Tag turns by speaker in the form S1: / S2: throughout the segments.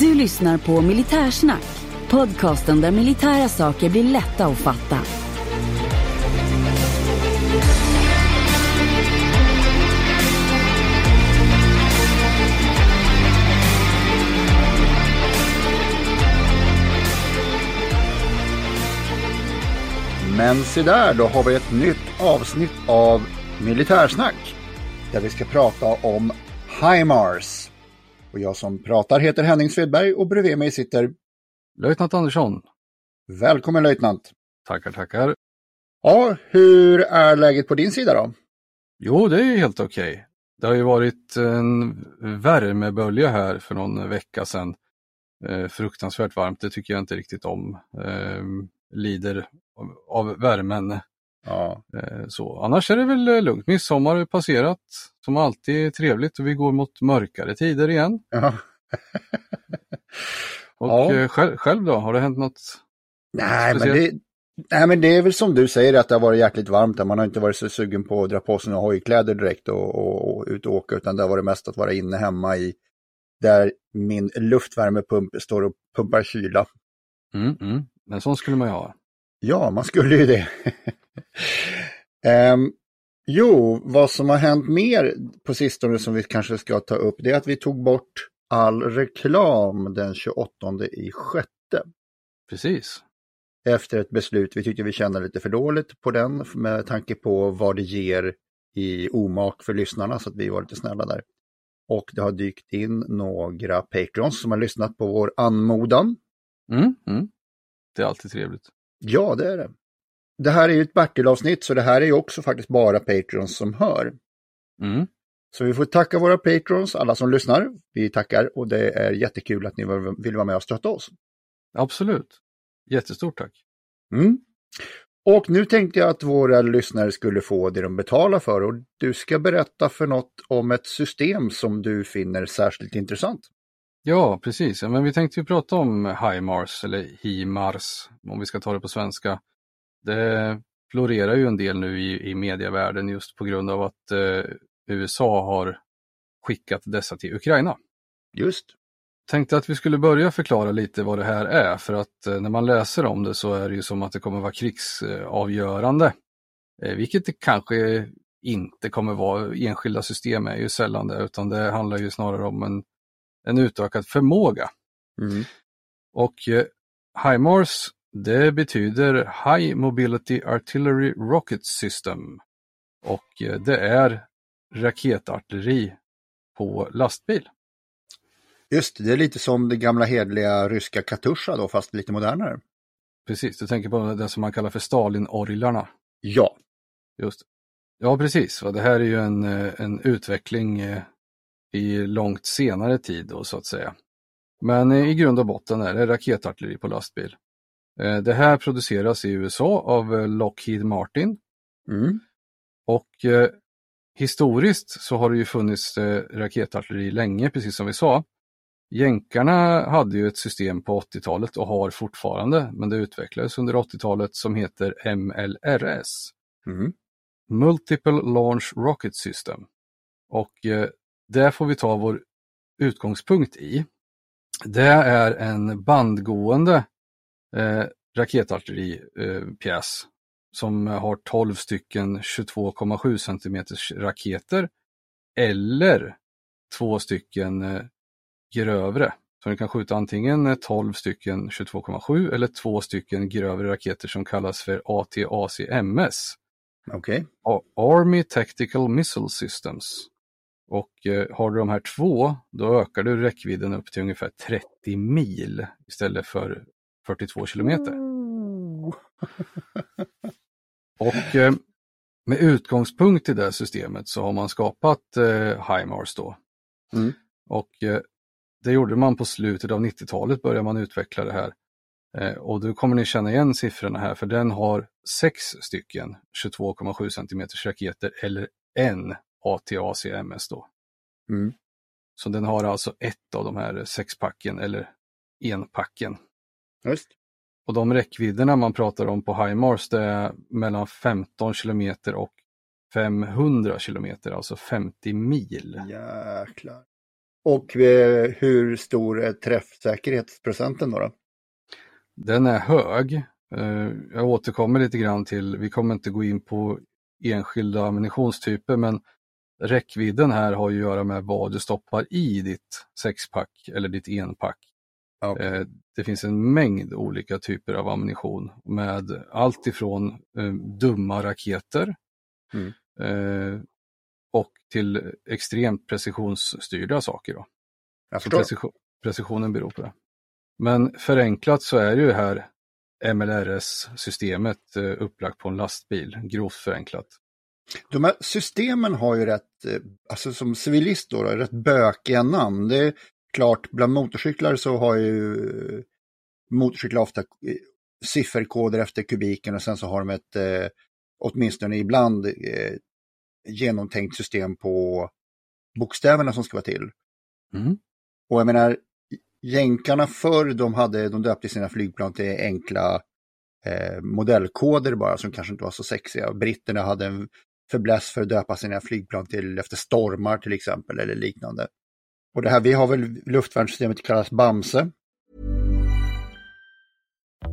S1: Du lyssnar på Militärsnack, podcasten där militära saker blir lätta att fatta.
S2: Men se där, då har vi ett nytt avsnitt av Militärsnack. Där vi ska prata om HIMARS. Och jag som pratar heter Henning Svedberg och bredvid mig sitter
S3: Löjtnant Andersson.
S2: Välkommen löjtnant.
S3: Tackar, tackar.
S2: Ja, hur är läget på din sida då?
S3: Jo, det är helt okej. Det har ju varit en värmebölja här för någon vecka sedan. Eh, fruktansvärt varmt, det tycker jag inte riktigt om. Eh, lider av, av värmen.
S2: Ja,
S3: Eh, så. Annars är det väl eh, lugnt. Midsommar har passerat, som alltid är trevligt och vi går mot mörkare tider igen.
S2: ja.
S3: Och
S2: Ja.
S3: eh, själv, själv då, har det hänt något?
S2: Nej, men det, nej, men det är väl som du säger att det har varit jäkligt varmt. Man har inte varit så sugen på att dra på sig några hojkläder direkt och, och, och ut och åka, utan det har varit mest att vara inne hemma i där min luftvärmepump står och pumpar kyla.
S3: Mm, mm. Men sån skulle man ju ha.
S2: Ja, man skulle ju det. Ehm, jo, vad som har hänt mer på sistone som vi kanske ska ta upp, det är att vi tog bort all reklam den 28 i sjätte.
S3: Precis.
S2: Efter ett beslut, vi tyckte vi kände lite för dåligt på den med tanke på vad det ger i omak för lyssnarna så att vi var lite snälla där. Och det har dykt in några patrons som har lyssnat på vår anmodan.
S3: Mm, mm. Det är alltid trevligt.
S2: Ja, det är det. Det här är ju ett Bertil-avsnitt så det här är ju också faktiskt bara Patrons som hör.
S3: Mm.
S2: Så vi får tacka våra Patrons, alla som lyssnar. Vi tackar och det är jättekul att ni vill vara med och stötta oss.
S3: Absolut. Jättestort tack.
S2: Mm. Och nu tänkte jag att våra lyssnare skulle få det de betalar för och du ska berätta för något om ett system som du finner särskilt intressant.
S3: Ja, precis. Men vi tänkte ju prata om HIMARS eller HIMARS om vi ska ta det på svenska. Det florerar ju en del nu i, i medievärlden just på grund av att eh, USA har skickat dessa till Ukraina.
S2: Just.
S3: Tänkte att vi skulle börja förklara lite vad det här är för att eh, när man läser om det så är det ju som att det kommer vara krigsavgörande. Eh, vilket det kanske inte kommer vara. Enskilda system är ju sällan det utan det handlar ju snarare om en, en utökad förmåga.
S2: Mm.
S3: Och eh, HIMARS det betyder High Mobility Artillery Rocket System. Och eh, det är raketartilleri på lastbil.
S2: Just det, det är lite som det gamla hedliga ryska Katusha då, fast lite modernare.
S3: Precis, du tänker på det som man kallar för Stalin-orglarna.
S2: Ja,
S3: Just. Ja, precis. Det här är ju en, eh, en utveckling eh, i långt senare tid då, så att säga. Men i grund och botten är det raketartilleri på lastbil. Eh, Det här produceras i USA av eh, Lockheed Martin
S2: mm.
S3: och eh, historiskt så har det ju funnits eh, raketartilleri länge, precis som vi sa. Jänkarna hade ju ett system på 80-talet och har fortfarande, men det utvecklades under 80-talet som heter MLRS.
S2: Mm.
S3: Multiple Launch Rocket System. Och eh, där får vi ta vår utgångspunkt i. Det är en bandgående eh, raketartilleripjäs som har 12 stycken 22,7 cm raketer eller två stycken eh, grövre Så den kan skjuta antingen 12 stycken 22,7 eller två stycken grövre raketer som kallas för ATACMS.
S2: Okej.
S3: A- Army Tactical Missile Systems. Och eh, har du de här två, då ökar du räckvidden upp till ungefär 30 mil istället för 42 kilometer. Och eh, med utgångspunkt i det systemet så har man skapat eh, HIMARS då.
S2: Mm.
S3: Och eh, det gjorde man på slutet av 90-talet började man utveckla det här. Eh, och då kommer ni känna igen siffrorna här för den har sex stycken 22,7 cm raketer eller en ATACMS då.
S2: Mm.
S3: Så den har alltså ett av de här sexpacken eller enpacken.
S2: Just.
S3: Och de räckvidderna man pratar om på HIMARS det är mellan 15 kilometer och 500 kilometer, alltså 50 mil.
S2: Jäklar. Och eh, hur stor är träffsäkerhetsprocenten då? då?
S3: Den är hög. Eh, Jag återkommer lite grann till, vi kommer inte gå in på enskilda ammunitionstyper, men räckvidden här har ju att göra med vad du stoppar i ditt sexpack eller ditt enpack.
S2: Ja.
S3: Eh, Det finns en mängd olika typer av ammunition med allt ifrån eh, dumma raketer
S2: Mm.
S3: eh, och till extremt precisionsstyrda saker. Då. Precision, precisionen beror på det. Men förenklat så är ju här MLRS-systemet upplagt på en lastbil, grovt förenklat.
S2: De här systemen har ju rätt, alltså som civilist då, då rätt bökiga namn. Det är klart, bland motorcyklar så har ju motorcyklar ofta eh, sifferkoder efter kubiken och sen så har de ett, eh, åtminstone ibland, eh, genomtänkt system på bokstäverna som ska vara till.
S3: Mm.
S2: Och jag menar, jänkarna förr, de, hade, de döpte sina flygplan till enkla eh, modellkoder bara som kanske inte var så sexiga. Britterna hade en förbläss för att döpa sina flygplan till efter stormar till exempel eller liknande. Och det här, vi har väl luftvärnssystemet kallas Bamse.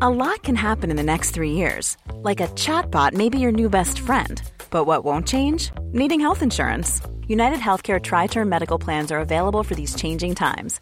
S4: A lot can happen in the next three years. Like a chatbot may be your new best friend. But what won't change? Needing health insurance. United Healthcare Tri Term Medical Plans are available for these changing times.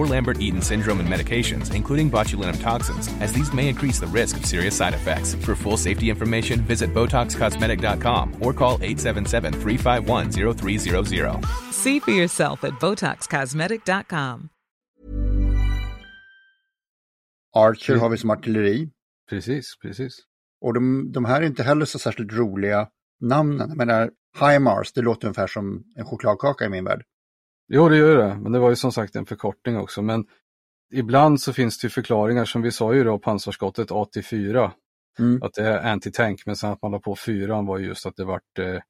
S5: or Lambert Eaton syndrome and medications, including botulinum toxins, as these may increase the risk of serious side effects. For full safety information, visit BotoxCosmetic.com or call 877 351 0300.
S6: See for yourself at BotoxCosmetic.com.
S2: Archer mm. har vi som artilleri.
S3: Precis, precis.
S2: Och de, de här är inte heller så särskilt roliga namnen. Jag menar, HIMARS, det låter ungefär som en chokladkaka i min värld.
S3: Jo, det gör det, men det var ju som sagt en förkortning också. Men ibland så finns det ju förklaringar, som vi sa ju då, pansarskottet AT4,
S2: Mm.
S3: att det är anti-tank, men sen att man la på fyran var just att det vart eh,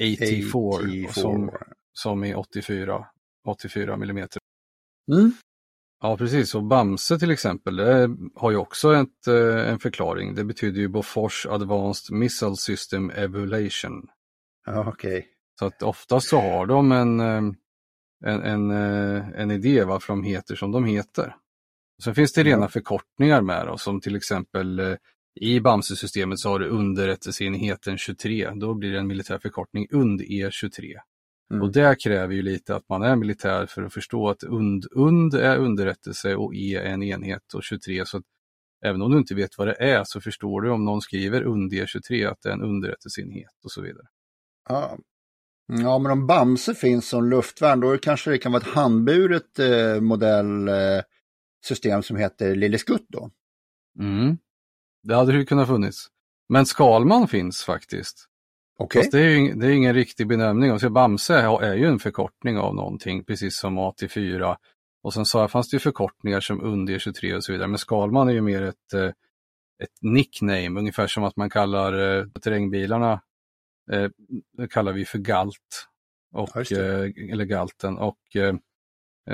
S3: AT4, Som, som är 84, 84 millimeter.
S2: Mm.
S3: Ja, precis. Och Bamse till exempel, det har ju också ett, eh, en förklaring. Det betyder ju Bofors Advanced Missile System Evaluation.
S2: Okej.
S3: Så att oftast så har de en, eh, en, en, eh, en idé varför de heter som de heter. Sen finns det rena förkortningar med då, som till exempel eh, i Bamse-systemet så har du underrättelseenheten 23. Då blir det en militär förkortning UND-E23.
S2: Mm.
S3: Och det kräver ju lite att man är militär för att förstå att UND, UND är underrättelse och E är en enhet och 23. Så att även om du inte vet vad det är så förstår du om någon skriver UND-E23 att det är en underrättelseenhet och så vidare.
S2: Ja. Ja, men om Bamse finns som luftvärn, då kanske det kan vara ett handburet eh, modellsystem eh, som heter Lille Skutt då.
S3: Mm. Det hade ju kunnat funnits. Men Skalman finns faktiskt.
S2: Okej.
S3: Fast det är ju det är ingen riktig benämning. Så Bamse är ju en förkortning av någonting, precis som AT4. Och sen så fanns det ju förkortningar som Under 23 och så vidare. Men Skalman är ju mer ett, eh, ett nickname, ungefär som att man kallar eh, terrängbilarna, eh, det kallar vi för Galt. Och, eh, eller Galten. Och eh,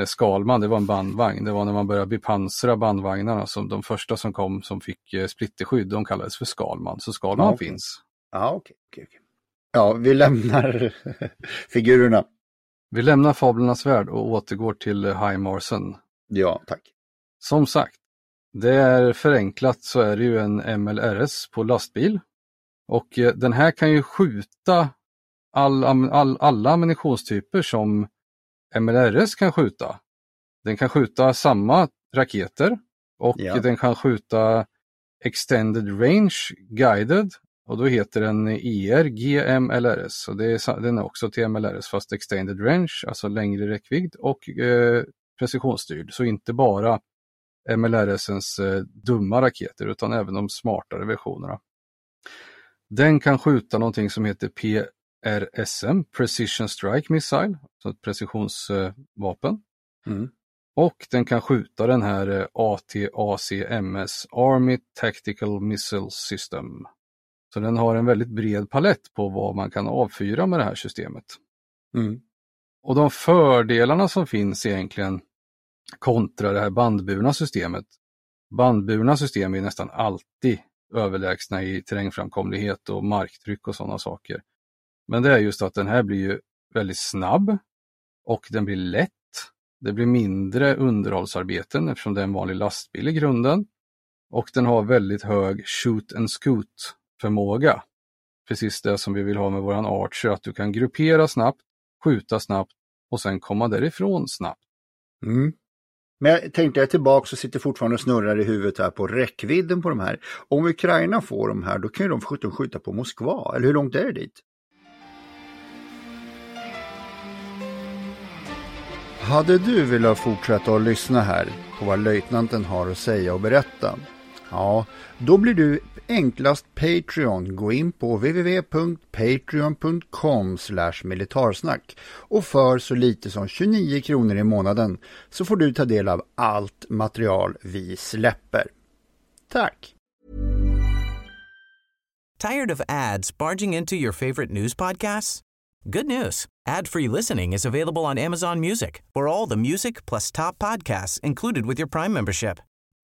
S3: Skalman, det var en bandvagn. Det var när man började bepansra bandvagnarna. Som de första som kom som fick splitterskydd, de kallades för Skalman. Så Skalman
S2: Ja, okej.
S3: finns.
S2: Ja, okej. okej, okej. Ja, vi lämnar figurerna.
S3: Vi lämnar fablernas värld och återgår till eh, High Marsen.
S2: Ja, tack.
S3: Som sagt, det är förenklat så är det ju en MLRS på lastbil. Och eh, den här kan ju skjuta all, all, alla ammunitionstyper som MLRS kan skjuta. Den kan skjuta samma raketer och
S2: Ja.
S3: den kan skjuta Extended Range Guided och då heter den ER GMLRS. Och det är, sa- den är också till MLRS fast Extended Range, alltså längre räckvidd och eh, precisionsstyrd. Så inte bara MLRSens eh, dumma raketer utan även de smartare versionerna. Den kan skjuta någonting som heter PRSM, Precision Strike Missile, så ett precisionsvapen.
S2: Mm.
S3: Och den kan skjuta den här eh, ATACMS, Army Tactical Missile System. Så den har en väldigt bred palett på vad man kan avfyra med det här systemet.
S2: Mm.
S3: Och de fördelarna som finns egentligen kontra det här bandburna systemet. Bandburna system är nästan alltid överlägsna i terrängframkomlighet och marktryck och sådana saker. Men det är just att den här blir ju väldigt snabb och den blir lätt. Det blir mindre underhållsarbeten eftersom det är en vanlig lastbil i grunden. Och den har väldigt hög shoot and scoot förmåga. Precis det som vi vill ha med våran Archer, att du kan gruppera snabbt, skjuta snabbt och sen komma därifrån snabbt.
S2: Mm. Men jag tänkte jag är tillbaka och sitter fortfarande och snurrar i huvudet här på räckvidden på de här. Om Ukraina får de här, då kan ju de skjuta, skjuta på Moskva, eller hur långt är det dit? Hade du velat fortsätta att lyssna här på vad löjtnanten har att säga och berätta? Ja, då blir du enklast Patreon. Gå in på www.patreon.com militarsnack och för så lite som 29 kronor i månaden så får du ta del av allt material vi släpper. Tack!
S7: Tired of ads barging into your favorite news podcasts? Good news. Ad-free listening is available on Amazon Music for all the music plus top podcasts included with your Prime membership.